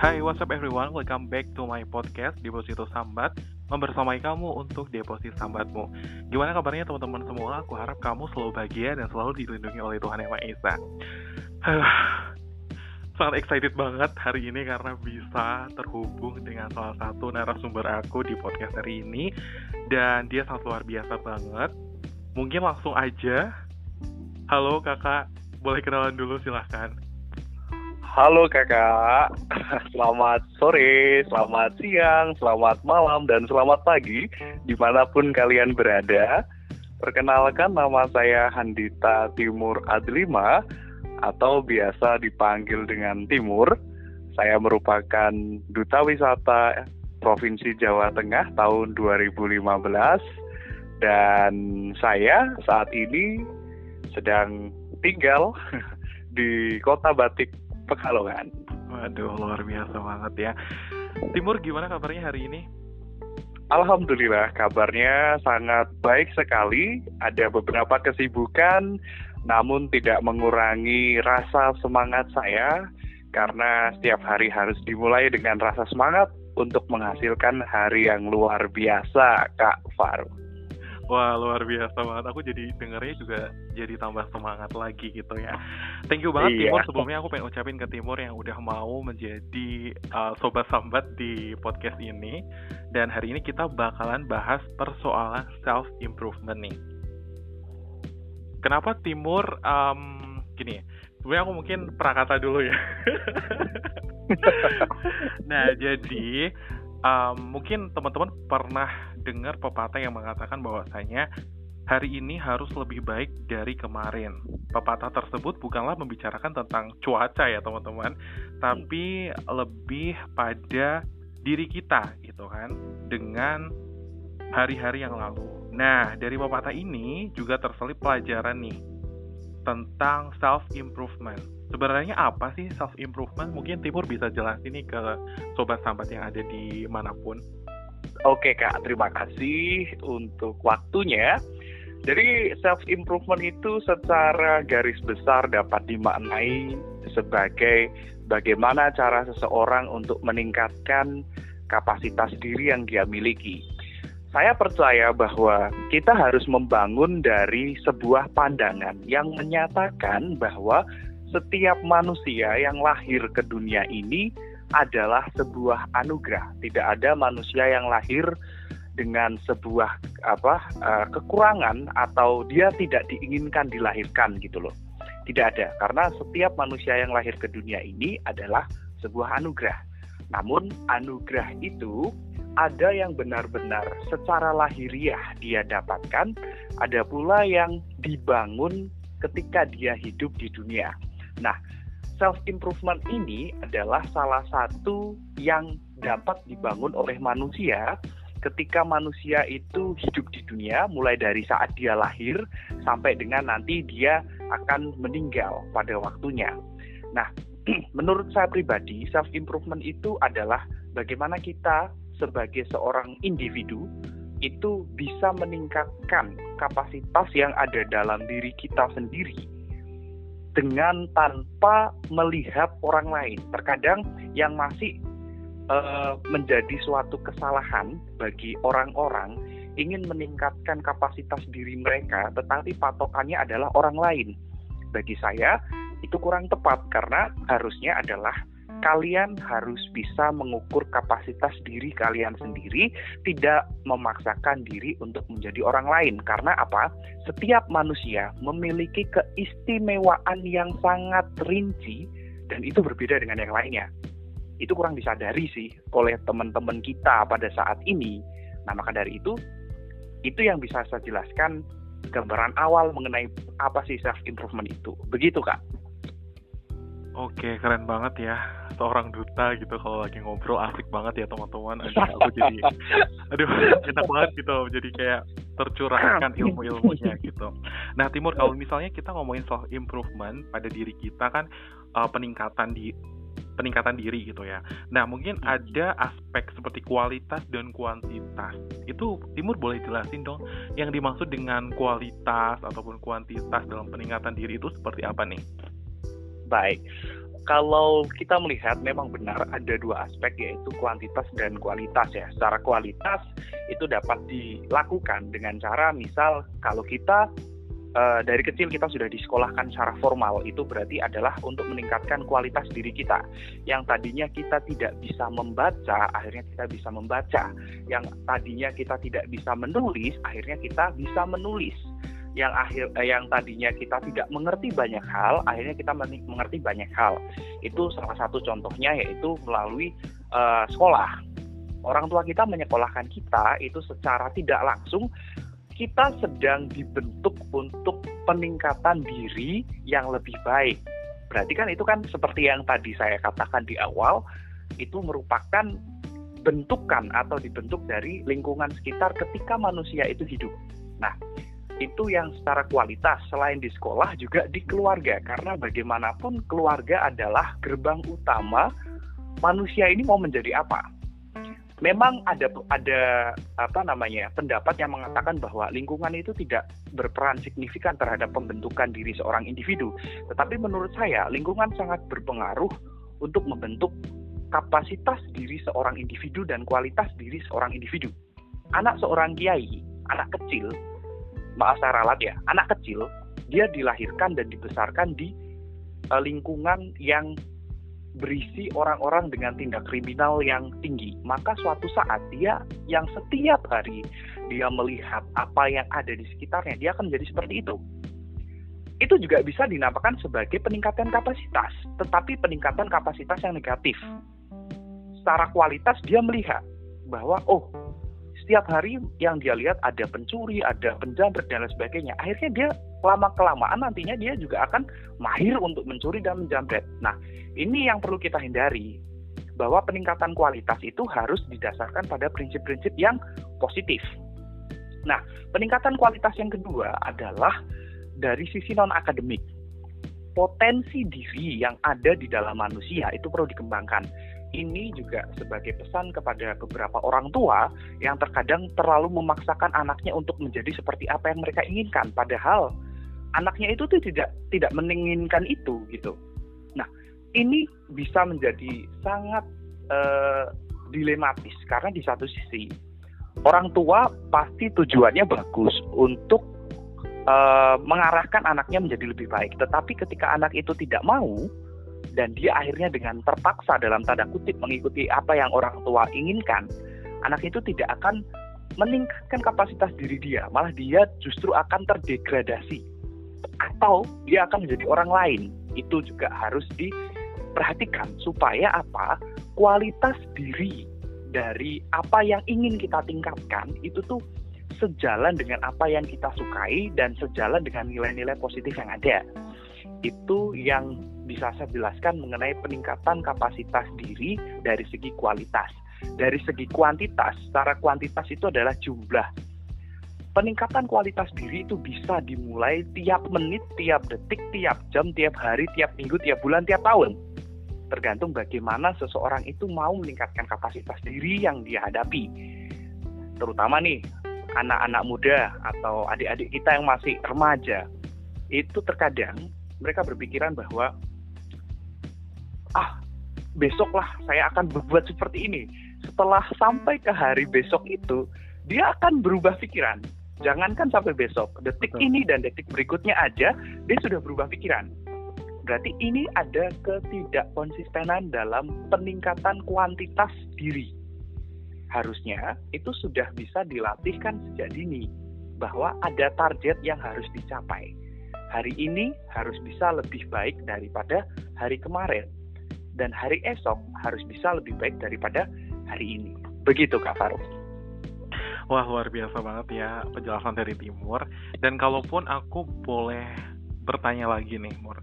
Hai, what's up everyone? Welcome back to my podcast Deposito Sambat. Membersamai kamu untuk deposit sambatmu. Gimana kabarnya teman-teman semua? Aku harap kamu selalu bahagia dan selalu dilindungi oleh Tuhan Yang Maha Esa. Sangat excited banget hari ini karena bisa terhubung dengan salah satu narasumber aku di podcast hari ini. Dan dia sangat luar biasa banget. Mungkin langsung aja. Halo kakak, boleh kenalan dulu silahkan Halo kakak, selamat sore, selamat siang, selamat malam, dan selamat pagi di mana pun kalian berada. Perkenalkan nama saya Handita Timur Adlima atau biasa dipanggil dengan Timur. Saya merupakan Duta Wisata Provinsi Jawa Tengah tahun 2015 dan saya saat ini sedang tinggal di Kota Batik Pekalongan. Waduh, luar biasa banget ya. Timur, gimana kabarnya hari ini? Alhamdulillah, kabarnya sangat baik sekali. Ada beberapa kesibukan, namun tidak mengurangi rasa semangat saya karena setiap hari harus dimulai dengan rasa semangat untuk menghasilkan hari yang luar biasa, Kak Faru. Wah luar biasa banget. Aku jadi dengernya juga jadi tambah semangat lagi gitu ya. Thank you banget iya. Timur. Sebelumnya aku pengen ucapin ke Timur yang udah mau menjadi uh, sobat sambat di podcast ini. Dan hari ini kita bakalan bahas persoalan self improvement nih. Kenapa Timur um, gini? Sebenarnya aku mungkin prakata dulu ya. nah jadi um, mungkin teman-teman pernah dengar pepatah yang mengatakan bahwasanya hari ini harus lebih baik dari kemarin. Pepatah tersebut bukanlah membicarakan tentang cuaca ya teman-teman, tapi lebih pada diri kita gitu kan dengan hari-hari yang lalu. Nah, dari pepatah ini juga terselip pelajaran nih tentang self improvement. Sebenarnya apa sih self improvement? Mungkin Timur bisa jelasin nih ke sobat sambat yang ada di mana pun. Oke Kak, terima kasih untuk waktunya. Jadi self improvement itu secara garis besar dapat dimaknai sebagai bagaimana cara seseorang untuk meningkatkan kapasitas diri yang dia miliki. Saya percaya bahwa kita harus membangun dari sebuah pandangan yang menyatakan bahwa setiap manusia yang lahir ke dunia ini adalah sebuah anugerah. Tidak ada manusia yang lahir dengan sebuah apa uh, kekurangan atau dia tidak diinginkan dilahirkan gitu loh. Tidak ada karena setiap manusia yang lahir ke dunia ini adalah sebuah anugerah. Namun anugerah itu ada yang benar-benar secara lahiriah dia dapatkan, ada pula yang dibangun ketika dia hidup di dunia. Nah, self improvement ini adalah salah satu yang dapat dibangun oleh manusia ketika manusia itu hidup di dunia mulai dari saat dia lahir sampai dengan nanti dia akan meninggal pada waktunya. Nah, menurut saya pribadi self improvement itu adalah bagaimana kita sebagai seorang individu itu bisa meningkatkan kapasitas yang ada dalam diri kita sendiri dengan tanpa melihat orang lain. Terkadang yang masih uh, menjadi suatu kesalahan bagi orang-orang ingin meningkatkan kapasitas diri mereka, tetapi patokannya adalah orang lain. Bagi saya itu kurang tepat karena harusnya adalah kalian harus bisa mengukur kapasitas diri kalian sendiri, tidak memaksakan diri untuk menjadi orang lain. Karena apa? Setiap manusia memiliki keistimewaan yang sangat rinci dan itu berbeda dengan yang lainnya. Itu kurang disadari sih oleh teman-teman kita pada saat ini. Nah, maka dari itu, itu yang bisa saya jelaskan gambaran awal mengenai apa sih self improvement itu. Begitu, Kak. Oke, keren banget ya. Seorang duta gitu kalau lagi ngobrol asik banget ya teman-teman. Aduh, aku jadi aduh enak banget gitu. Jadi kayak tercurahkan ilmu-ilmunya gitu. Nah, Timur kalau misalnya kita ngomongin soal improvement pada diri kita kan uh, peningkatan di peningkatan diri gitu ya. Nah, mungkin ada aspek seperti kualitas dan kuantitas. Itu Timur boleh jelasin dong yang dimaksud dengan kualitas ataupun kuantitas dalam peningkatan diri itu seperti apa nih? Baik. kalau kita melihat memang benar ada dua aspek yaitu kuantitas dan kualitas ya. Secara kualitas itu dapat dilakukan dengan cara misal kalau kita uh, dari kecil kita sudah disekolahkan secara formal itu berarti adalah untuk meningkatkan kualitas diri kita yang tadinya kita tidak bisa membaca akhirnya kita bisa membaca yang tadinya kita tidak bisa menulis akhirnya kita bisa menulis yang akhir eh, yang tadinya kita tidak mengerti banyak hal akhirnya kita mengerti banyak hal itu salah satu contohnya yaitu melalui uh, sekolah orang tua kita menyekolahkan kita itu secara tidak langsung kita sedang dibentuk untuk peningkatan diri yang lebih baik. Berarti kan itu kan seperti yang tadi saya katakan di awal, itu merupakan bentukan atau dibentuk dari lingkungan sekitar ketika manusia itu hidup. Nah, itu yang secara kualitas selain di sekolah juga di keluarga karena bagaimanapun keluarga adalah gerbang utama manusia ini mau menjadi apa memang ada ada apa namanya pendapat yang mengatakan bahwa lingkungan itu tidak berperan signifikan terhadap pembentukan diri seorang individu. Tetapi menurut saya lingkungan sangat berpengaruh untuk membentuk kapasitas diri seorang individu dan kualitas diri seorang individu. Anak seorang kiai, anak kecil, maaf saya ralat ya, anak kecil dia dilahirkan dan dibesarkan di uh, lingkungan yang berisi orang-orang dengan tindak kriminal yang tinggi, maka suatu saat dia yang setiap hari dia melihat apa yang ada di sekitarnya, dia akan menjadi seperti itu. Itu juga bisa dinamakan sebagai peningkatan kapasitas, tetapi peningkatan kapasitas yang negatif. Secara kualitas dia melihat bahwa oh setiap hari yang dia lihat ada pencuri, ada penjamret dan lain sebagainya. Akhirnya dia lama kelamaan nantinya dia juga akan mahir untuk mencuri dan menjamret. Nah, ini yang perlu kita hindari bahwa peningkatan kualitas itu harus didasarkan pada prinsip-prinsip yang positif. Nah, peningkatan kualitas yang kedua adalah dari sisi non akademik. Potensi diri yang ada di dalam manusia itu perlu dikembangkan ini juga sebagai pesan kepada beberapa orang tua yang terkadang terlalu memaksakan anaknya untuk menjadi seperti apa yang mereka inginkan padahal anaknya itu tuh tidak tidak menginginkan itu gitu. Nah, ini bisa menjadi sangat uh, dilematis karena di satu sisi orang tua pasti tujuannya bagus untuk uh, mengarahkan anaknya menjadi lebih baik, tetapi ketika anak itu tidak mau dan dia akhirnya dengan terpaksa dalam tanda kutip mengikuti apa yang orang tua inginkan, anak itu tidak akan meningkatkan kapasitas diri dia, malah dia justru akan terdegradasi atau dia akan menjadi orang lain. Itu juga harus diperhatikan supaya apa? Kualitas diri dari apa yang ingin kita tingkatkan itu tuh sejalan dengan apa yang kita sukai dan sejalan dengan nilai-nilai positif yang ada. Itu yang bisa saya jelaskan mengenai peningkatan kapasitas diri dari segi kualitas. Dari segi kuantitas, secara kuantitas itu adalah jumlah. Peningkatan kualitas diri itu bisa dimulai tiap menit, tiap detik, tiap jam, tiap hari, tiap minggu, tiap bulan, tiap tahun. Tergantung bagaimana seseorang itu mau meningkatkan kapasitas diri yang dia hadapi. Terutama nih, anak-anak muda atau adik-adik kita yang masih remaja, itu terkadang mereka berpikiran bahwa ah besoklah saya akan berbuat seperti ini. Setelah sampai ke hari besok itu, dia akan berubah pikiran. Jangankan sampai besok, detik ini dan detik berikutnya aja, dia sudah berubah pikiran. Berarti ini ada ketidakkonsistenan dalam peningkatan kuantitas diri. Harusnya itu sudah bisa dilatihkan sejak dini, bahwa ada target yang harus dicapai. Hari ini harus bisa lebih baik daripada hari kemarin dan hari esok harus bisa lebih baik daripada hari ini. Begitu Kak Faruk. Wah luar biasa banget ya penjelasan dari Timur. Dan kalaupun aku boleh bertanya lagi nih Mur,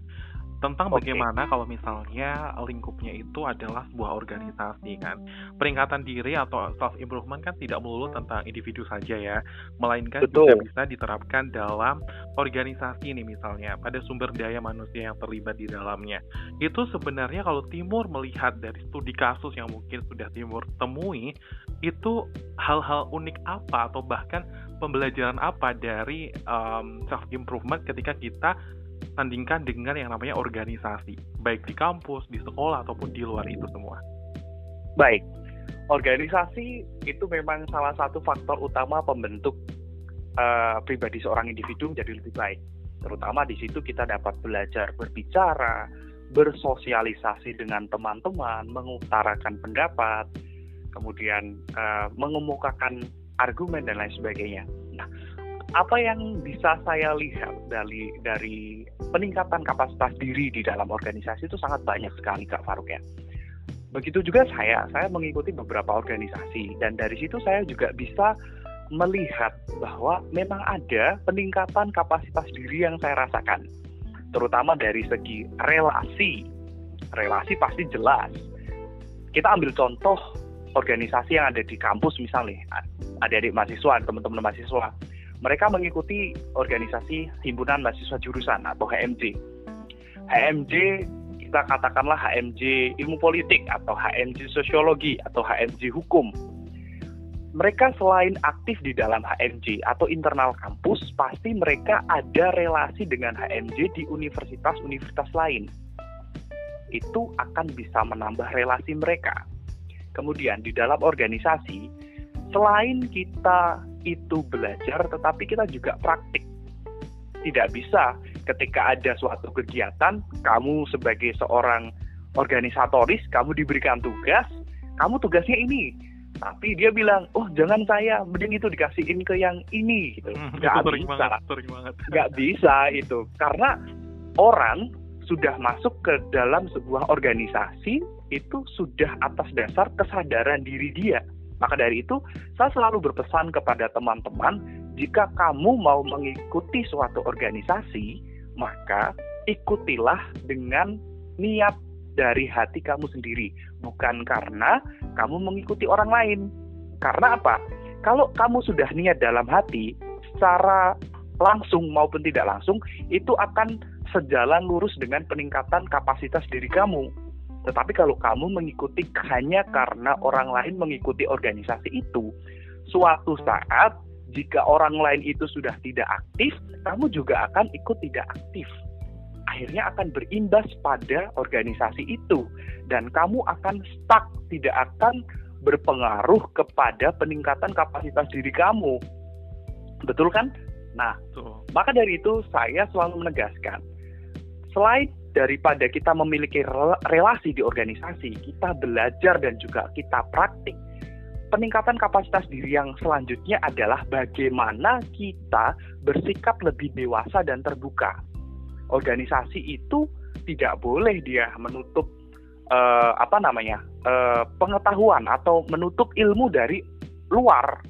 tentang okay. bagaimana kalau misalnya lingkupnya itu adalah sebuah organisasi kan peringkatan diri atau self improvement kan tidak melulu tentang individu saja ya melainkan Betul. juga bisa diterapkan dalam organisasi nih misalnya pada sumber daya manusia yang terlibat di dalamnya itu sebenarnya kalau Timur melihat dari studi kasus yang mungkin sudah Timur temui itu hal-hal unik apa atau bahkan pembelajaran apa dari um, self improvement ketika kita sandingkan dengan yang namanya organisasi, baik di kampus, di sekolah, ataupun di luar itu semua? Baik, organisasi itu memang salah satu faktor utama pembentuk uh, pribadi seorang individu menjadi lebih baik. Terutama di situ kita dapat belajar berbicara, bersosialisasi dengan teman-teman, mengutarakan pendapat, kemudian uh, mengemukakan argumen dan lain sebagainya. Apa yang bisa saya lihat dari dari peningkatan kapasitas diri di dalam organisasi itu sangat banyak sekali Kak Faruk ya. Begitu juga saya, saya mengikuti beberapa organisasi dan dari situ saya juga bisa melihat bahwa memang ada peningkatan kapasitas diri yang saya rasakan. Terutama dari segi relasi. Relasi pasti jelas. Kita ambil contoh organisasi yang ada di kampus misalnya, adik-adik mahasiswa, teman-teman mahasiswa. Mereka mengikuti organisasi himpunan mahasiswa jurusan atau HMJ. HMJ kita katakanlah HMJ ilmu politik atau HMJ sosiologi atau HMJ hukum. Mereka selain aktif di dalam HMJ atau internal kampus, pasti mereka ada relasi dengan HMJ di universitas-universitas lain. Itu akan bisa menambah relasi mereka. Kemudian di dalam organisasi, selain kita itu belajar, tetapi kita juga praktik. Tidak bisa ketika ada suatu kegiatan, kamu sebagai seorang organisatoris, kamu diberikan tugas, kamu tugasnya ini. Tapi dia bilang, oh jangan saya, mending itu dikasihin ke yang ini gitu. Hmm, gak bisa, banget, gak bisa itu, karena orang sudah masuk ke dalam sebuah organisasi itu sudah atas dasar kesadaran diri dia. Maka dari itu, saya selalu berpesan kepada teman-teman, jika kamu mau mengikuti suatu organisasi, maka ikutilah dengan niat dari hati kamu sendiri, bukan karena kamu mengikuti orang lain. Karena apa? Kalau kamu sudah niat dalam hati, secara langsung maupun tidak langsung, itu akan sejalan lurus dengan peningkatan kapasitas diri kamu. Tetapi kalau kamu mengikuti hanya karena orang lain mengikuti organisasi itu, suatu saat jika orang lain itu sudah tidak aktif, kamu juga akan ikut tidak aktif. Akhirnya akan berimbas pada organisasi itu, dan kamu akan stuck, tidak akan berpengaruh kepada peningkatan kapasitas diri kamu. Betul kan? Nah, maka dari itu saya selalu menegaskan, selain daripada kita memiliki relasi di organisasi, kita belajar dan juga kita praktik. Peningkatan kapasitas diri yang selanjutnya adalah bagaimana kita bersikap lebih dewasa dan terbuka. Organisasi itu tidak boleh dia menutup uh, apa namanya uh, pengetahuan atau menutup ilmu dari luar,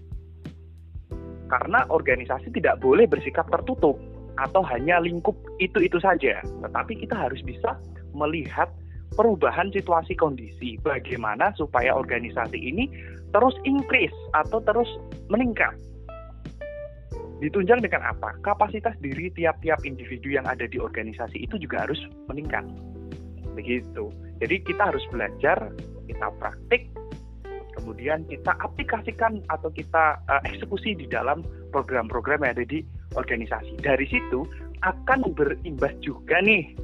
karena organisasi tidak boleh bersikap tertutup atau hanya lingkup itu itu saja, tetapi kita harus bisa melihat perubahan situasi kondisi, bagaimana supaya organisasi ini terus increase atau terus meningkat. Ditunjang dengan apa? Kapasitas diri tiap-tiap individu yang ada di organisasi itu juga harus meningkat. Begitu. Jadi kita harus belajar, kita praktik, kemudian kita aplikasikan atau kita uh, eksekusi di dalam program-program yang ada di organisasi. Dari situ akan berimbas juga nih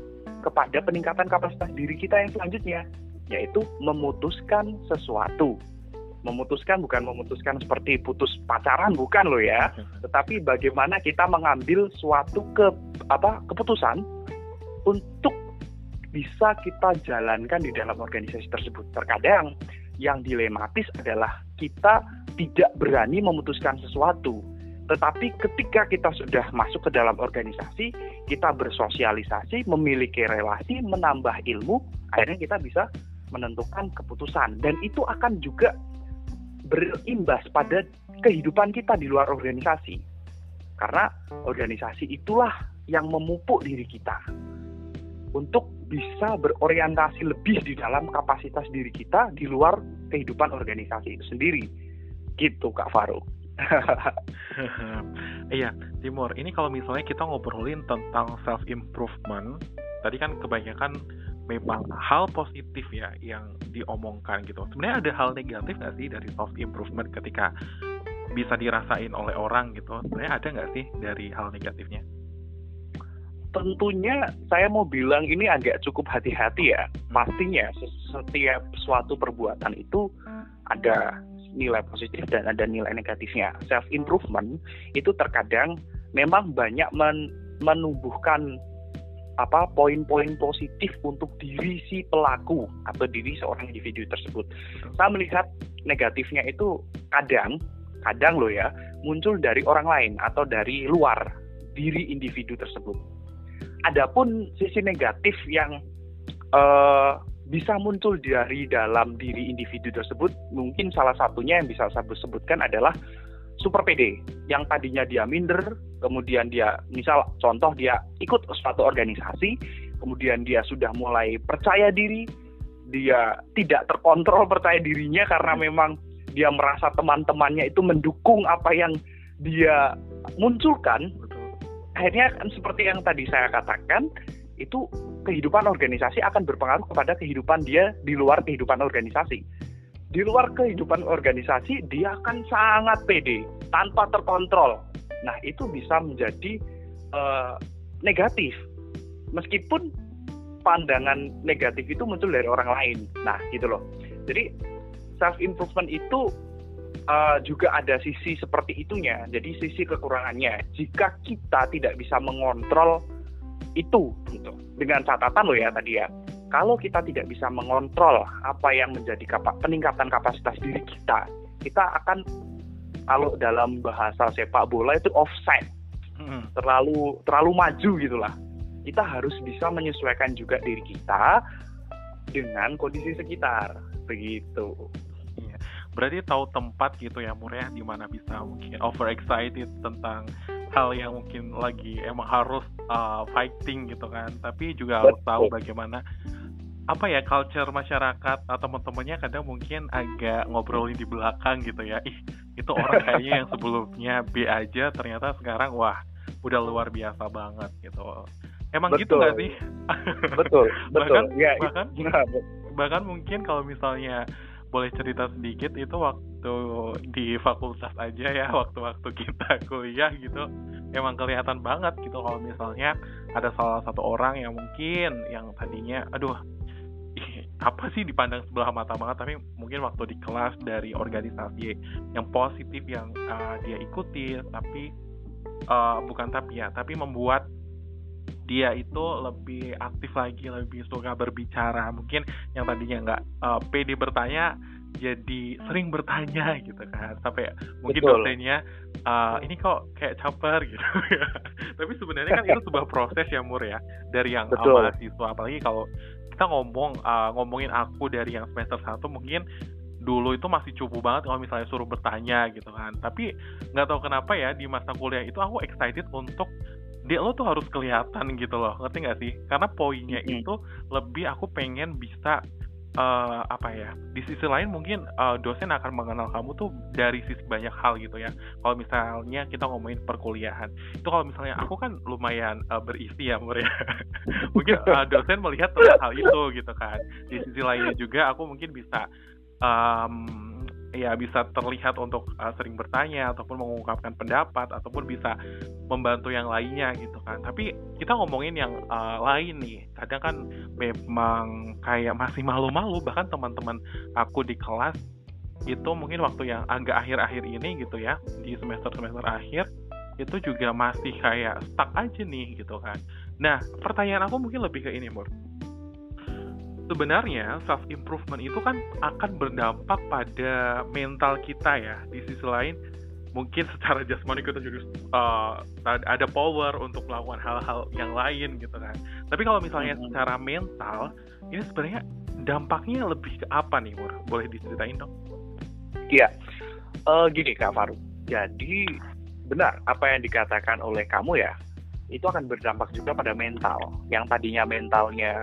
kepada peningkatan kapasitas diri kita yang selanjutnya, yaitu memutuskan sesuatu. Memutuskan bukan memutuskan seperti putus pacaran bukan loh ya, tetapi bagaimana kita mengambil suatu ke apa keputusan untuk bisa kita jalankan di dalam organisasi tersebut. Terkadang yang dilematis adalah kita tidak berani memutuskan sesuatu tetapi ketika kita sudah masuk ke dalam organisasi, kita bersosialisasi, memiliki relasi, menambah ilmu, akhirnya kita bisa menentukan keputusan. Dan itu akan juga berimbas pada kehidupan kita di luar organisasi. Karena organisasi itulah yang memupuk diri kita untuk bisa berorientasi lebih di dalam kapasitas diri kita di luar kehidupan organisasi itu sendiri. Gitu Kak Faruk. iya, Timur. Ini kalau misalnya kita ngobrolin tentang self improvement, tadi kan kebanyakan memang hal positif ya yang diomongkan gitu. Sebenarnya ada hal negatif nggak sih dari self improvement ketika bisa dirasain oleh orang gitu? Sebenarnya ada nggak sih dari hal negatifnya? tentunya saya mau bilang ini agak cukup hati-hati ya. Pastinya setiap suatu perbuatan itu ada nilai positif dan ada nilai negatifnya. Self improvement itu terkadang memang banyak men menumbuhkan apa poin-poin positif untuk diri si pelaku atau diri seorang individu tersebut. Saya melihat negatifnya itu kadang, kadang loh ya, muncul dari orang lain atau dari luar diri individu tersebut. Adapun sisi negatif yang uh, bisa muncul dari dalam diri individu tersebut, mungkin salah satunya yang bisa saya sebutkan adalah super PD yang tadinya dia minder, kemudian dia misal contoh dia ikut suatu organisasi, kemudian dia sudah mulai percaya diri, dia tidak terkontrol percaya dirinya karena memang dia merasa teman-temannya itu mendukung apa yang dia munculkan akhirnya kan seperti yang tadi saya katakan itu kehidupan organisasi akan berpengaruh kepada kehidupan dia di luar kehidupan organisasi. Di luar kehidupan organisasi dia akan sangat pede tanpa terkontrol. Nah itu bisa menjadi uh, negatif meskipun pandangan negatif itu muncul dari orang lain. Nah gitu loh. Jadi self improvement itu uh, juga ada sisi seperti itunya. Jadi sisi kekurangannya. Jika kita tidak bisa mengontrol itu, gitu. Dengan catatan loh ya tadi ya. Kalau kita tidak bisa mengontrol apa yang menjadi kapa peningkatan kapasitas diri kita, kita akan kalau dalam bahasa sepak bola itu offside, hmm. terlalu terlalu maju gitulah. Kita harus bisa menyesuaikan juga diri kita dengan kondisi sekitar, begitu berarti tahu tempat gitu ya Mur ya di mana bisa mungkin over excited tentang hal yang mungkin lagi emang harus uh, fighting gitu kan. Tapi juga harus tahu bagaimana apa ya culture masyarakat atau teman-temannya kadang mungkin agak ngobrolin di belakang gitu ya. Ih itu orang kayaknya yang sebelumnya B aja ternyata sekarang wah udah luar biasa banget gitu. Emang gitu betul. gitu gak sih? Betul betul. Bahkan ya, bahkan bahkan mungkin kalau misalnya boleh cerita sedikit itu waktu di fakultas aja ya waktu-waktu kita kuliah gitu emang kelihatan banget gitu kalau misalnya ada salah satu orang yang mungkin yang tadinya aduh apa sih dipandang sebelah mata banget tapi mungkin waktu di kelas dari organisasi yang positif yang uh, dia ikuti tapi uh, bukan tapi ya tapi membuat dia itu lebih aktif lagi, lebih suka berbicara. Mungkin yang tadinya nggak uh, pede bertanya, jadi sering bertanya gitu kan. Sampai mungkin Betul. dosennya, uh, ini kok kayak caper gitu. Tapi sebenarnya kan itu sebuah proses ya Mur ya, dari yang Betul. mahasiswa. Apalagi kalau kita ngomong uh, ngomongin aku dari yang semester satu mungkin dulu itu masih cukup banget kalau misalnya suruh bertanya gitu kan tapi nggak tahu kenapa ya di masa kuliah itu aku excited untuk dia lo tuh harus kelihatan gitu loh ngerti nggak sih? Karena poinnya mm -hmm. itu lebih aku pengen bisa uh, apa ya di sisi lain mungkin uh, dosen akan mengenal kamu tuh dari sisi banyak hal gitu ya. Kalau misalnya kita ngomongin perkuliahan itu kalau misalnya aku kan lumayan uh, berisi ya Mur ya. Mungkin uh, dosen melihat hal itu gitu kan. Di sisi lainnya juga aku mungkin bisa um, ya bisa terlihat untuk uh, sering bertanya ataupun mengungkapkan pendapat ataupun bisa membantu yang lainnya gitu kan. Tapi kita ngomongin yang uh, lain nih. Kadang kan memang kayak masih malu-malu bahkan teman-teman aku di kelas itu mungkin waktu yang agak akhir-akhir ini gitu ya di semester-semester akhir itu juga masih kayak stuck aja nih gitu kan. Nah pertanyaan aku mungkin lebih ke ini Mur sebenarnya self improvement itu kan akan berdampak pada mental kita ya. Di sisi lain mungkin secara jasmani kita juga uh, ada power untuk melakukan hal-hal yang lain gitu kan. Tapi kalau misalnya hmm. secara mental ini sebenarnya dampaknya lebih ke apa nih Mur? boleh diceritain dong? Iya. Uh, gini Kak Faru. Jadi benar apa yang dikatakan oleh kamu ya itu akan berdampak juga pada mental. Yang tadinya mentalnya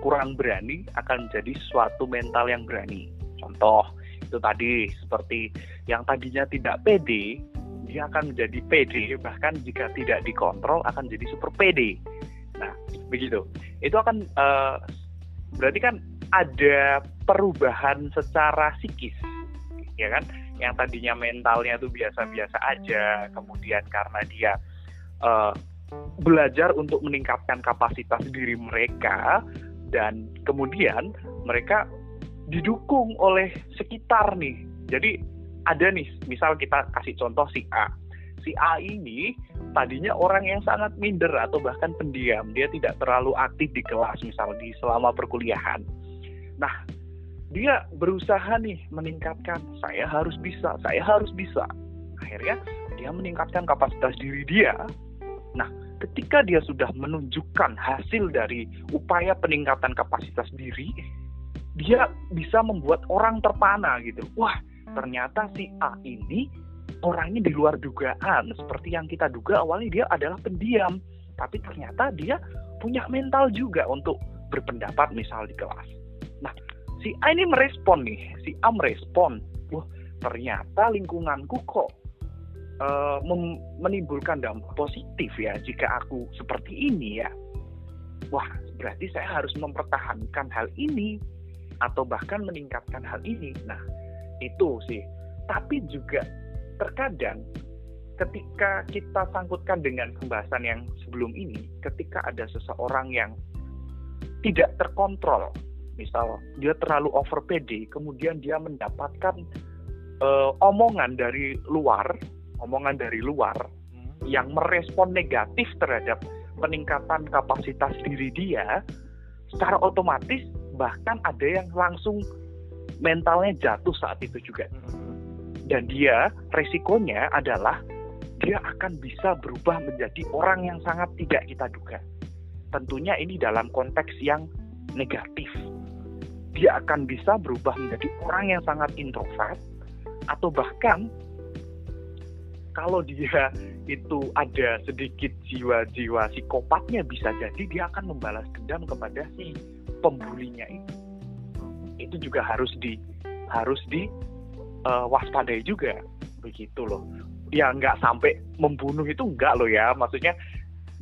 kurang berani akan menjadi suatu mental yang berani. Contoh itu tadi seperti yang tadinya tidak pede, dia akan menjadi pede, bahkan jika tidak dikontrol akan jadi super pede. Nah, begitu. Itu akan uh, berarti kan ada perubahan secara psikis, ya kan? Yang tadinya mentalnya itu biasa-biasa aja, kemudian karena dia uh, belajar untuk meningkatkan kapasitas diri mereka dan kemudian mereka didukung oleh sekitar nih. Jadi ada nih, misal kita kasih contoh si A. Si A ini tadinya orang yang sangat minder atau bahkan pendiam. Dia tidak terlalu aktif di kelas misal di selama perkuliahan. Nah, dia berusaha nih meningkatkan saya harus bisa, saya harus bisa. Akhirnya dia meningkatkan kapasitas diri dia. Nah, ketika dia sudah menunjukkan hasil dari upaya peningkatan kapasitas diri, dia bisa membuat orang terpana gitu. Wah, ternyata si A ini orangnya di luar dugaan. Seperti yang kita duga awalnya dia adalah pendiam, tapi ternyata dia punya mental juga untuk berpendapat misal di kelas. Nah, si A ini merespon nih, si A merespon. Wah, ternyata lingkunganku kok uh, menimbulkan dampak positif ya jika aku seperti ini ya. Wah, berarti saya harus mempertahankan hal ini atau bahkan meningkatkan hal ini. Nah, itu sih. Tapi juga terkadang ketika kita sangkutkan dengan pembahasan yang sebelum ini, ketika ada seseorang yang tidak terkontrol, misal dia terlalu over PD, kemudian dia mendapatkan uh, omongan dari luar, omongan dari luar hmm. yang merespon negatif terhadap peningkatan kapasitas diri dia, secara otomatis bahkan ada yang langsung mentalnya jatuh saat itu juga. Dan dia resikonya adalah dia akan bisa berubah menjadi orang yang sangat tidak kita duga. Tentunya ini dalam konteks yang negatif. Dia akan bisa berubah menjadi orang yang sangat introvert atau bahkan kalau dia itu ada sedikit jiwa-jiwa psikopatnya bisa jadi dia akan membalas dendam kepada si pembulinya itu. Itu juga harus di harus di uh, waspadai juga. Begitu loh. Ya nggak sampai membunuh itu enggak loh ya. Maksudnya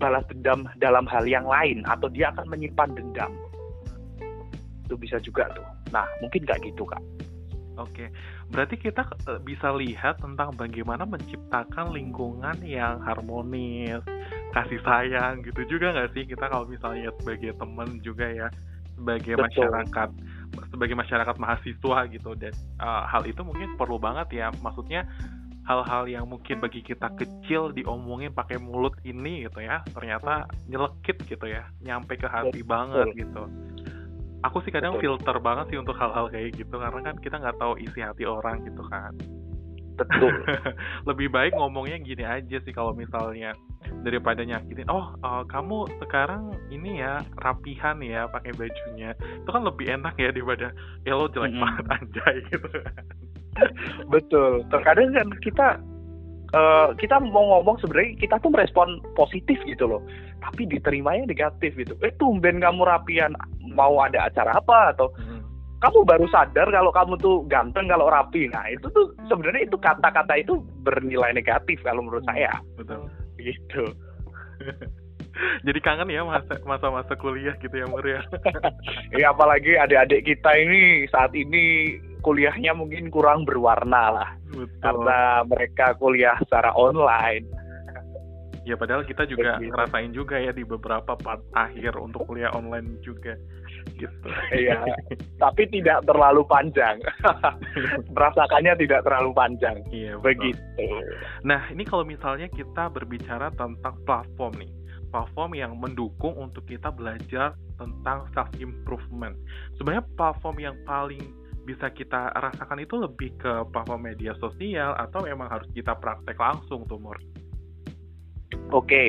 balas dendam dalam hal yang lain atau dia akan menyimpan dendam. Itu bisa juga tuh. Nah mungkin nggak gitu kak Oke, berarti kita eh, bisa lihat tentang bagaimana menciptakan lingkungan yang harmonis, kasih sayang gitu juga nggak sih kita kalau misalnya sebagai teman juga ya sebagai Betul. masyarakat sebagai masyarakat mahasiswa gitu dan uh, hal itu mungkin perlu banget ya maksudnya hal-hal yang mungkin bagi kita kecil diomongin pakai mulut ini gitu ya ternyata nyelekit gitu ya nyampe ke hati Betul. banget gitu aku sih kadang Betul. filter banget sih untuk hal-hal kayak gitu karena kan kita nggak tahu isi hati orang gitu kan. Betul. Lebih baik ngomongnya gini aja sih kalau misalnya daripada nyakitin oh uh, kamu sekarang ini ya rapihan ya pakai bajunya. Itu kan lebih enak ya daripada ya lo jelek mm -hmm. banget anjay gitu. Betul. Terkadang kan kita uh, kita mau ngomong sebenarnya kita tuh merespon positif gitu loh tapi diterimanya negatif gitu eh tumben kamu rapian mau ada acara apa atau mm -hmm kamu baru sadar kalau kamu tuh ganteng kalau rapi. Nah, itu tuh sebenarnya itu kata-kata itu bernilai negatif kalau menurut saya. Betul. Gitu. Jadi kangen ya masa masa-masa kuliah gitu ya Mur ya. ya apalagi adik-adik kita ini saat ini kuliahnya mungkin kurang berwarna lah. Betul. Karena mereka kuliah secara online. Ya padahal kita juga Begitu. ngerasain juga ya di beberapa part akhir untuk kuliah online juga gitu. Iya. Tapi tidak terlalu panjang. Merasakannya tidak terlalu panjang. Iya, begitu. Nah, ini kalau misalnya kita berbicara tentang platform nih. Platform yang mendukung untuk kita belajar tentang self improvement. Sebenarnya platform yang paling bisa kita rasakan itu lebih ke platform media sosial atau memang harus kita praktek langsung tuh Mur? Oke, okay.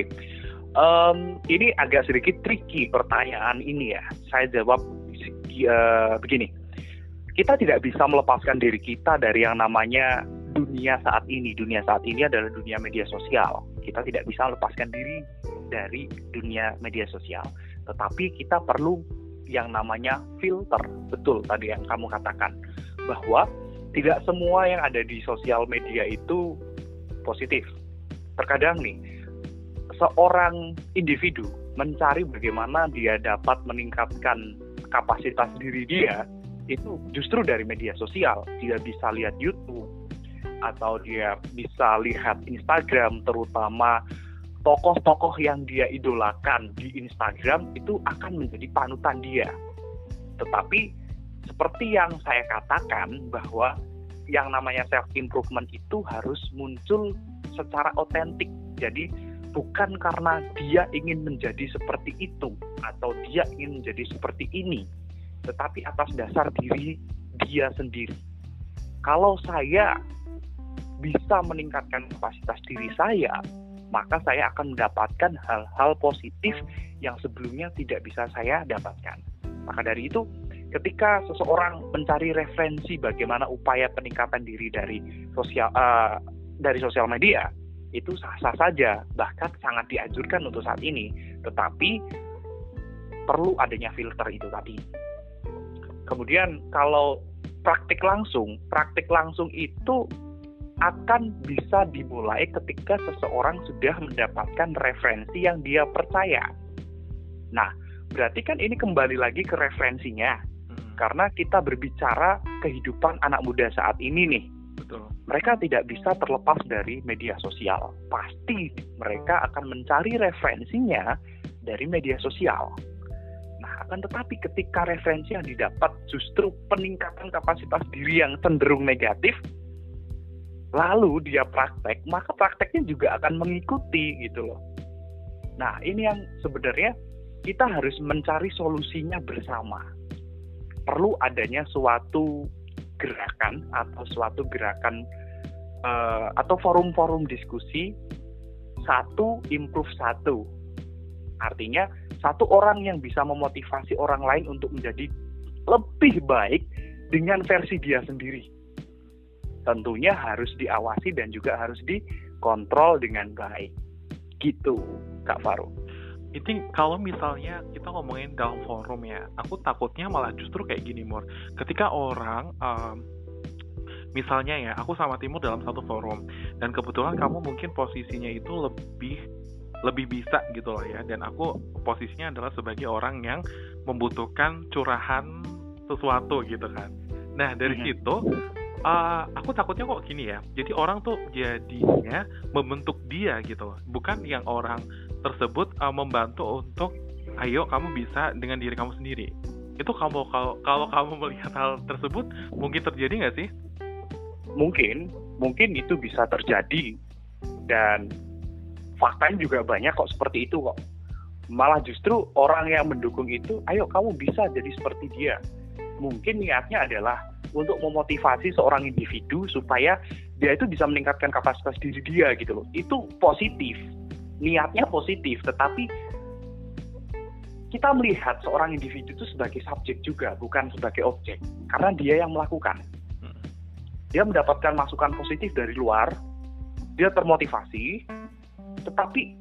Um, ini agak sedikit tricky pertanyaan ini ya. Saya jawab uh, begini. Kita tidak bisa melepaskan diri kita dari yang namanya dunia saat ini. Dunia saat ini adalah dunia media sosial. Kita tidak bisa melepaskan diri dari dunia media sosial. Tetapi kita perlu yang namanya filter. Betul tadi yang kamu katakan bahwa tidak semua yang ada di sosial media itu positif. Terkadang nih seorang individu mencari bagaimana dia dapat meningkatkan kapasitas diri dia itu justru dari media sosial. Dia bisa lihat YouTube atau dia bisa lihat Instagram terutama tokoh-tokoh yang dia idolakan di Instagram itu akan menjadi panutan dia. Tetapi seperti yang saya katakan bahwa yang namanya self improvement itu harus muncul secara otentik. Jadi bukan karena dia ingin menjadi seperti itu atau dia ingin menjadi seperti ini, tetapi atas dasar diri dia sendiri. Kalau saya bisa meningkatkan kapasitas diri saya, maka saya akan mendapatkan hal-hal positif yang sebelumnya tidak bisa saya dapatkan. Maka dari itu, ketika seseorang mencari referensi bagaimana upaya peningkatan diri dari sosial uh, dari sosial media, itu sah-sah saja, bahkan sangat dianjurkan untuk saat ini. Tetapi perlu adanya filter itu tadi. Kemudian kalau praktik langsung, praktik langsung itu akan bisa dimulai ketika seseorang sudah mendapatkan referensi yang dia percaya. Nah, berarti kan ini kembali lagi ke referensinya. Hmm. Karena kita berbicara kehidupan anak muda saat ini nih. Mereka tidak bisa terlepas dari media sosial. Pasti mereka akan mencari referensinya dari media sosial. Nah, akan tetapi ketika referensi yang didapat justru peningkatan kapasitas diri yang cenderung negatif, lalu dia praktek, maka prakteknya juga akan mengikuti gitu loh. Nah, ini yang sebenarnya kita harus mencari solusinya bersama. Perlu adanya suatu gerakan atau suatu gerakan uh, atau forum-forum diskusi satu improve satu. Artinya satu orang yang bisa memotivasi orang lain untuk menjadi lebih baik dengan versi dia sendiri tentunya harus diawasi dan juga harus dikontrol dengan baik. Gitu, Kak Faru. Itu kalau misalnya kita ngomongin dalam forum ya, aku takutnya malah justru kayak gini, Mur. Ketika orang, um, misalnya ya, aku sama Timur dalam satu forum, dan kebetulan kamu mungkin posisinya itu lebih lebih bisa gitu loh ya dan aku posisinya adalah sebagai orang yang membutuhkan curahan sesuatu gitu kan nah dari mm -hmm. situ uh, aku takutnya kok gini ya jadi orang tuh jadinya membentuk dia gitu bukan yang orang tersebut uh, membantu untuk ayo kamu bisa dengan diri kamu sendiri. Itu kamu kalau kalau kamu melihat hal tersebut mungkin terjadi nggak sih? Mungkin mungkin itu bisa terjadi. Dan faktanya juga banyak kok seperti itu kok. Malah justru orang yang mendukung itu ayo kamu bisa jadi seperti dia. Mungkin niatnya adalah untuk memotivasi seorang individu supaya dia itu bisa meningkatkan kapasitas diri dia gitu loh. Itu positif. Niatnya positif, tetapi kita melihat seorang individu itu sebagai subjek juga, bukan sebagai objek. Karena dia yang melakukan. Dia mendapatkan masukan positif dari luar, dia termotivasi, tetapi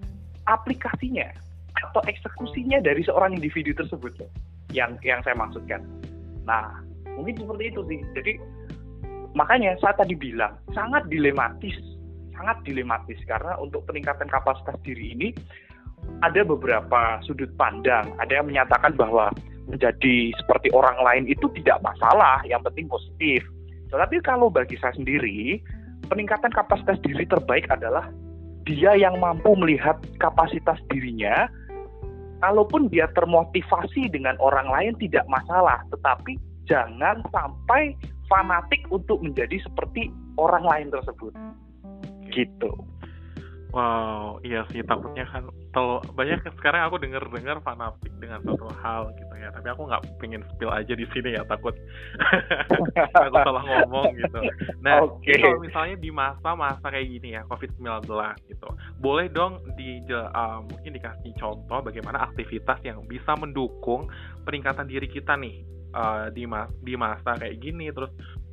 aplikasinya atau eksekusinya dari seorang individu tersebut yang yang saya maksudkan. Nah, mungkin seperti itu sih jadi makanya saya tadi bilang sangat dilematis sangat dilematis karena untuk peningkatan kapasitas diri ini ada beberapa sudut pandang. Ada yang menyatakan bahwa menjadi seperti orang lain itu tidak masalah yang penting positif. Tetapi kalau bagi saya sendiri peningkatan kapasitas diri terbaik adalah dia yang mampu melihat kapasitas dirinya kalaupun dia termotivasi dengan orang lain tidak masalah tetapi jangan sampai fanatik untuk menjadi seperti orang lain tersebut gitu Wow, iya sih takutnya kan tel banyak sekarang aku dengar dengar fanatik dengan satu hal gitu ya. Tapi aku nggak pengen spill aja di sini ya takut aku salah ngomong gitu. Nah, okay. kalau misalnya di masa-masa kayak gini ya COVID-19 gitu, boleh dong di uh, mungkin dikasih contoh bagaimana aktivitas yang bisa mendukung peningkatan diri kita nih uh, di mas di masa kayak gini terus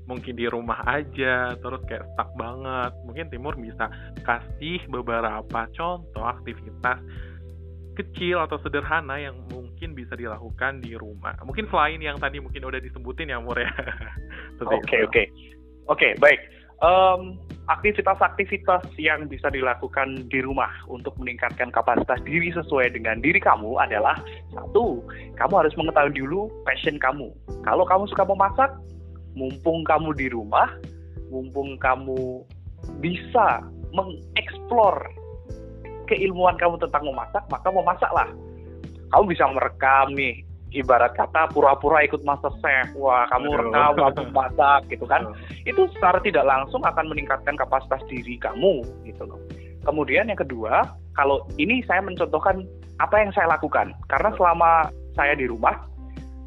mungkin di rumah aja terus kayak stuck banget. Mungkin Timur bisa kasih beberapa contoh aktivitas kecil atau sederhana yang mungkin bisa dilakukan di rumah. Mungkin selain yang tadi mungkin udah disebutin ya Mur ya. Oke oke. Oke baik. Um, aktivitas-aktivitas yang bisa dilakukan di rumah untuk meningkatkan kapasitas diri sesuai dengan diri kamu adalah satu, kamu harus mengetahui dulu passion kamu. Kalau kamu suka memasak, mumpung kamu di rumah, mumpung kamu bisa mengeksplor keilmuan kamu tentang memasak, maka memasaklah. Kamu bisa merekam nih, ibarat kata pura-pura ikut master chef. Wah, kamu rekam, kamu masak gitu kan. Itu secara tidak langsung akan meningkatkan kapasitas diri kamu gitu loh. Kemudian yang kedua, kalau ini saya mencontohkan apa yang saya lakukan. Karena selama saya di rumah,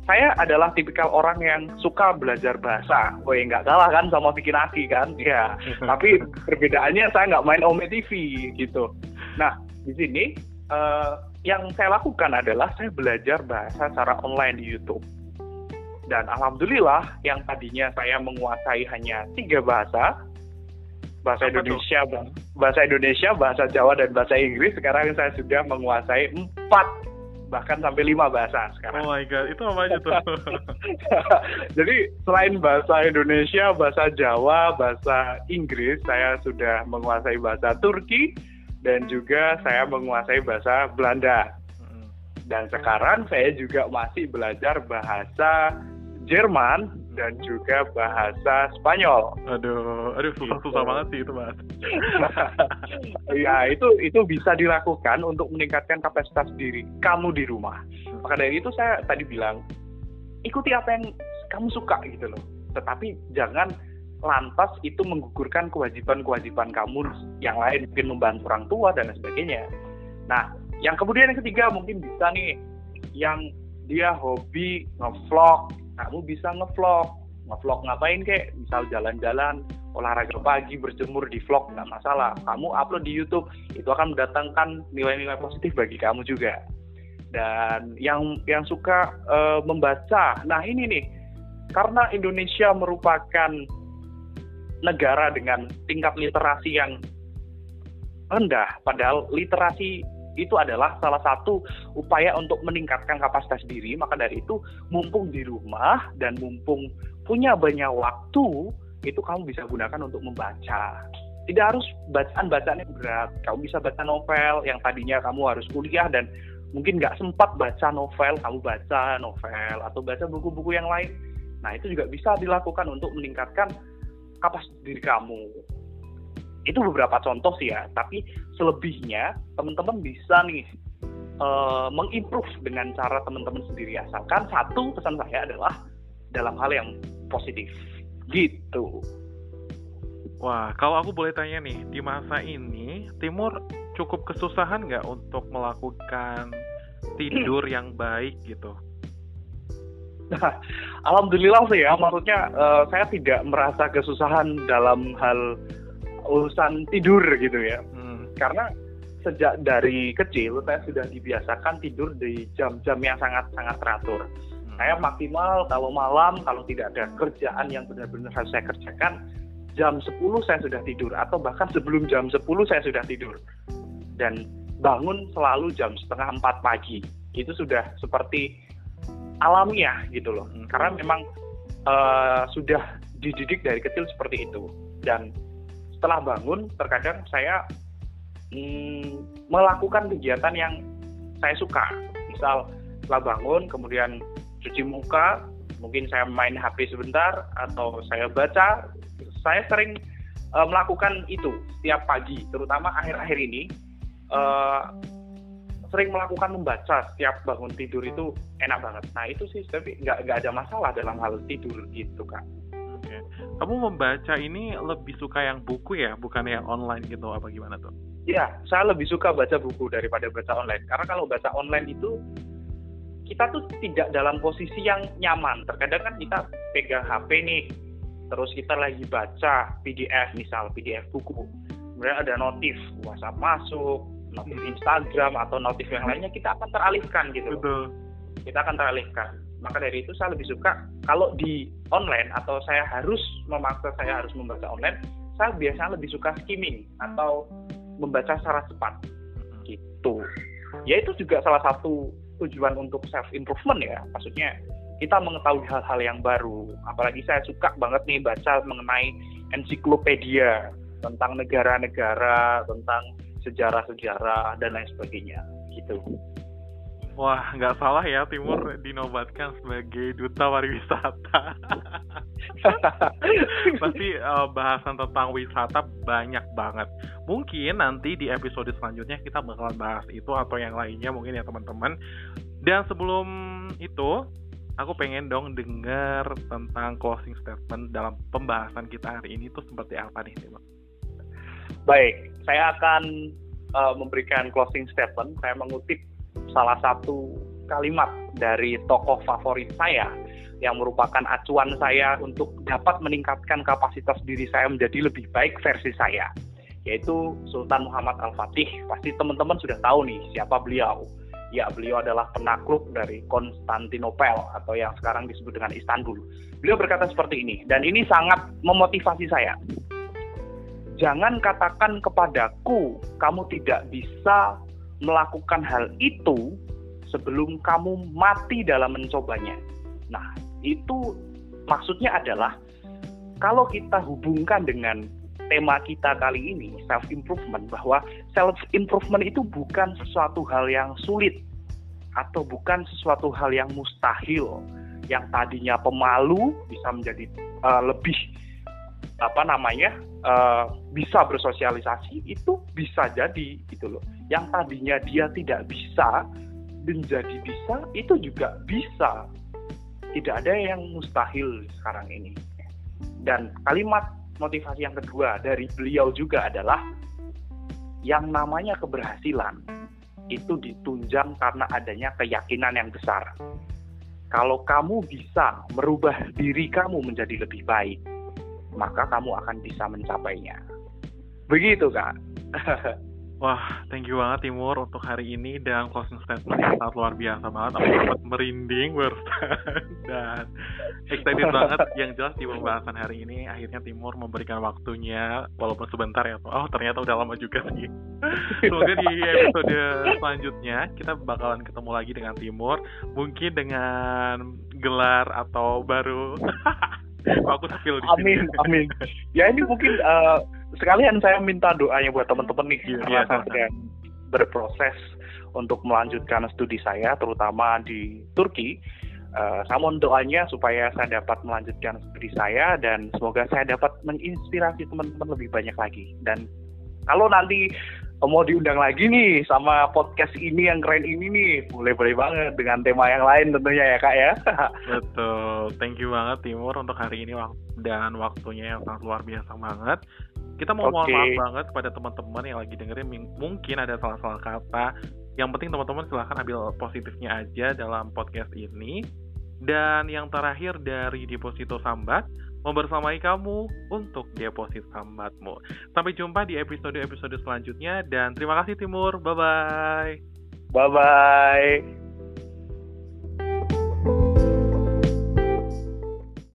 saya adalah tipikal orang yang suka belajar bahasa. Woi, nggak kalah kan sama bikin aki kan? Ya, tapi perbedaannya saya nggak main Ome TV gitu. Nah, di sini uh, yang saya lakukan adalah saya belajar bahasa secara online di YouTube. Dan alhamdulillah yang tadinya saya menguasai hanya tiga bahasa, bahasa Apa Indonesia, itu? bahasa Indonesia, bahasa Jawa dan bahasa Inggris, sekarang saya sudah menguasai empat bahkan sampai lima bahasa sekarang. Oh my god, itu apa aja tuh? Jadi selain bahasa Indonesia, bahasa Jawa, bahasa Inggris, saya sudah menguasai bahasa Turki dan juga saya menguasai bahasa Belanda. Dan sekarang saya juga masih belajar bahasa Jerman dan juga bahasa Spanyol. Aduh, aduh susah-susah gitu. banget sih itu mas. ya itu itu bisa dilakukan untuk meningkatkan kapasitas diri kamu di rumah. Maka dari itu saya tadi bilang ikuti apa yang kamu suka gitu loh. Tetapi jangan lantas itu menggugurkan kewajiban-kewajiban kamu yang lain mungkin membantu orang tua dan sebagainya. Nah, yang kemudian yang ketiga mungkin bisa nih yang dia hobi ngevlog kamu bisa ngevlog. Ngevlog ngapain kek? Misal jalan-jalan olahraga pagi berjemur di vlog nggak masalah. Kamu upload di YouTube itu akan mendatangkan nilai-nilai positif bagi kamu juga. Dan yang yang suka uh, membaca nah ini nih. Karena Indonesia merupakan negara dengan tingkat literasi yang rendah padahal literasi itu adalah salah satu upaya untuk meningkatkan kapasitas diri. Maka dari itu, mumpung di rumah dan mumpung punya banyak waktu, itu kamu bisa gunakan untuk membaca. Tidak harus bacaan-bacaan yang berat. Kamu bisa baca novel yang tadinya kamu harus kuliah dan mungkin nggak sempat baca novel, kamu baca novel atau baca buku-buku yang lain. Nah, itu juga bisa dilakukan untuk meningkatkan kapasitas diri kamu itu beberapa contoh sih ya. Tapi selebihnya teman-teman bisa nih uh, mengimprove dengan cara teman-teman sendiri asalkan satu pesan saya adalah dalam hal yang positif. Gitu. Wah, kalau aku boleh tanya nih, di masa ini Timur cukup kesusahan nggak untuk melakukan tidur yang baik gitu? Nah, alhamdulillah sih ya, maksudnya uh, saya tidak merasa kesusahan dalam hal urusan tidur gitu ya. Hmm. Karena sejak dari kecil saya sudah dibiasakan tidur di jam-jam yang sangat-sangat teratur. Hmm. Saya maksimal kalau malam kalau tidak ada kerjaan yang benar-benar harus saya kerjakan jam 10 saya sudah tidur atau bahkan sebelum jam 10 saya sudah tidur. Dan bangun selalu jam setengah empat pagi. Itu sudah seperti alamiah gitu loh. Hmm. Karena memang uh, sudah dididik dari kecil seperti itu. Dan setelah bangun terkadang saya hmm, melakukan kegiatan yang saya suka. Misal setelah bangun kemudian cuci muka mungkin saya main HP sebentar atau saya baca saya sering uh, melakukan itu setiap pagi terutama akhir-akhir ini. Uh, sering melakukan membaca setiap bangun tidur itu enak banget. Nah itu sih tapi nggak nggak ada masalah dalam hal tidur gitu kak kamu membaca ini lebih suka yang buku ya, bukan yang online gitu apa gimana tuh? Iya, saya lebih suka baca buku daripada baca online. Karena kalau baca online itu kita tuh tidak dalam posisi yang nyaman. Terkadang kan kita pegang HP nih, terus kita lagi baca PDF misal PDF buku. Kemudian ada notif WhatsApp masuk, notif Instagram atau notif yang lainnya kita akan teralihkan gitu. Betul. Kita akan teralihkan maka dari itu saya lebih suka kalau di online atau saya harus memaksa saya harus membaca online saya biasanya lebih suka skimming atau membaca secara cepat. Gitu. Ya itu juga salah satu tujuan untuk self improvement ya. Maksudnya kita mengetahui hal-hal yang baru. Apalagi saya suka banget nih baca mengenai ensiklopedia tentang negara-negara tentang sejarah-sejarah dan lain sebagainya. Gitu Wah, nggak salah ya Timur dinobatkan sebagai duta pariwisata. Pasti uh, bahasan tentang wisata banyak banget. Mungkin nanti di episode selanjutnya kita bakalan bahas itu atau yang lainnya mungkin ya teman-teman. Dan sebelum itu, aku pengen dong dengar tentang closing statement dalam pembahasan kita hari ini tuh seperti apa nih Timur? Baik, saya akan uh, memberikan closing statement. Saya mengutip salah satu kalimat dari tokoh favorit saya yang merupakan acuan saya untuk dapat meningkatkan kapasitas diri saya menjadi lebih baik versi saya yaitu Sultan Muhammad Al-Fatih. Pasti teman-teman sudah tahu nih siapa beliau. Ya, beliau adalah penakluk dari Konstantinopel atau yang sekarang disebut dengan Istanbul. Beliau berkata seperti ini dan ini sangat memotivasi saya. Jangan katakan kepadaku kamu tidak bisa melakukan hal itu sebelum kamu mati dalam mencobanya. Nah, itu maksudnya adalah kalau kita hubungkan dengan tema kita kali ini self improvement bahwa self improvement itu bukan sesuatu hal yang sulit atau bukan sesuatu hal yang mustahil yang tadinya pemalu bisa menjadi uh, lebih apa namanya uh, bisa bersosialisasi itu bisa jadi gitu loh yang tadinya dia tidak bisa menjadi bisa itu juga bisa. Tidak ada yang mustahil sekarang ini. Dan kalimat motivasi yang kedua dari beliau juga adalah yang namanya keberhasilan itu ditunjang karena adanya keyakinan yang besar. Kalau kamu bisa merubah diri kamu menjadi lebih baik maka kamu akan bisa mencapainya. Begitu kak Wah, thank you banget Timur untuk hari ini dan closing statement yang sangat luar biasa banget. Aku sempat merinding barusan dan excited banget. Yang jelas di pembahasan hari ini akhirnya Timur memberikan waktunya walaupun sebentar ya. Oh ternyata udah lama juga sih. Semoga di episode selanjutnya kita bakalan ketemu lagi dengan Timur, mungkin dengan gelar atau baru. aku feel di Amin, amin. Ya ini mungkin uh, sekalian saya minta doanya buat teman-teman nih yeah, karena saya sedang berproses untuk melanjutkan studi saya terutama di Turki. Uh, saya mohon doanya supaya saya dapat melanjutkan studi saya dan semoga saya dapat menginspirasi teman-teman lebih banyak lagi. Dan kalau nanti mau diundang lagi nih sama podcast ini yang keren ini nih, boleh-boleh banget dengan tema yang lain tentunya ya kak ya. Betul, thank you banget Timur untuk hari ini dan waktunya yang sangat luar biasa banget. Kita mau okay. mohon maaf banget kepada teman-teman yang lagi dengerin mungkin ada salah-salah kata. Yang penting teman-teman silahkan ambil positifnya aja dalam podcast ini. Dan yang terakhir dari Deposito Sambat, membersamai kamu untuk deposit sambatmu. Sampai jumpa di episode-episode selanjutnya dan terima kasih Timur. Bye-bye. Bye-bye.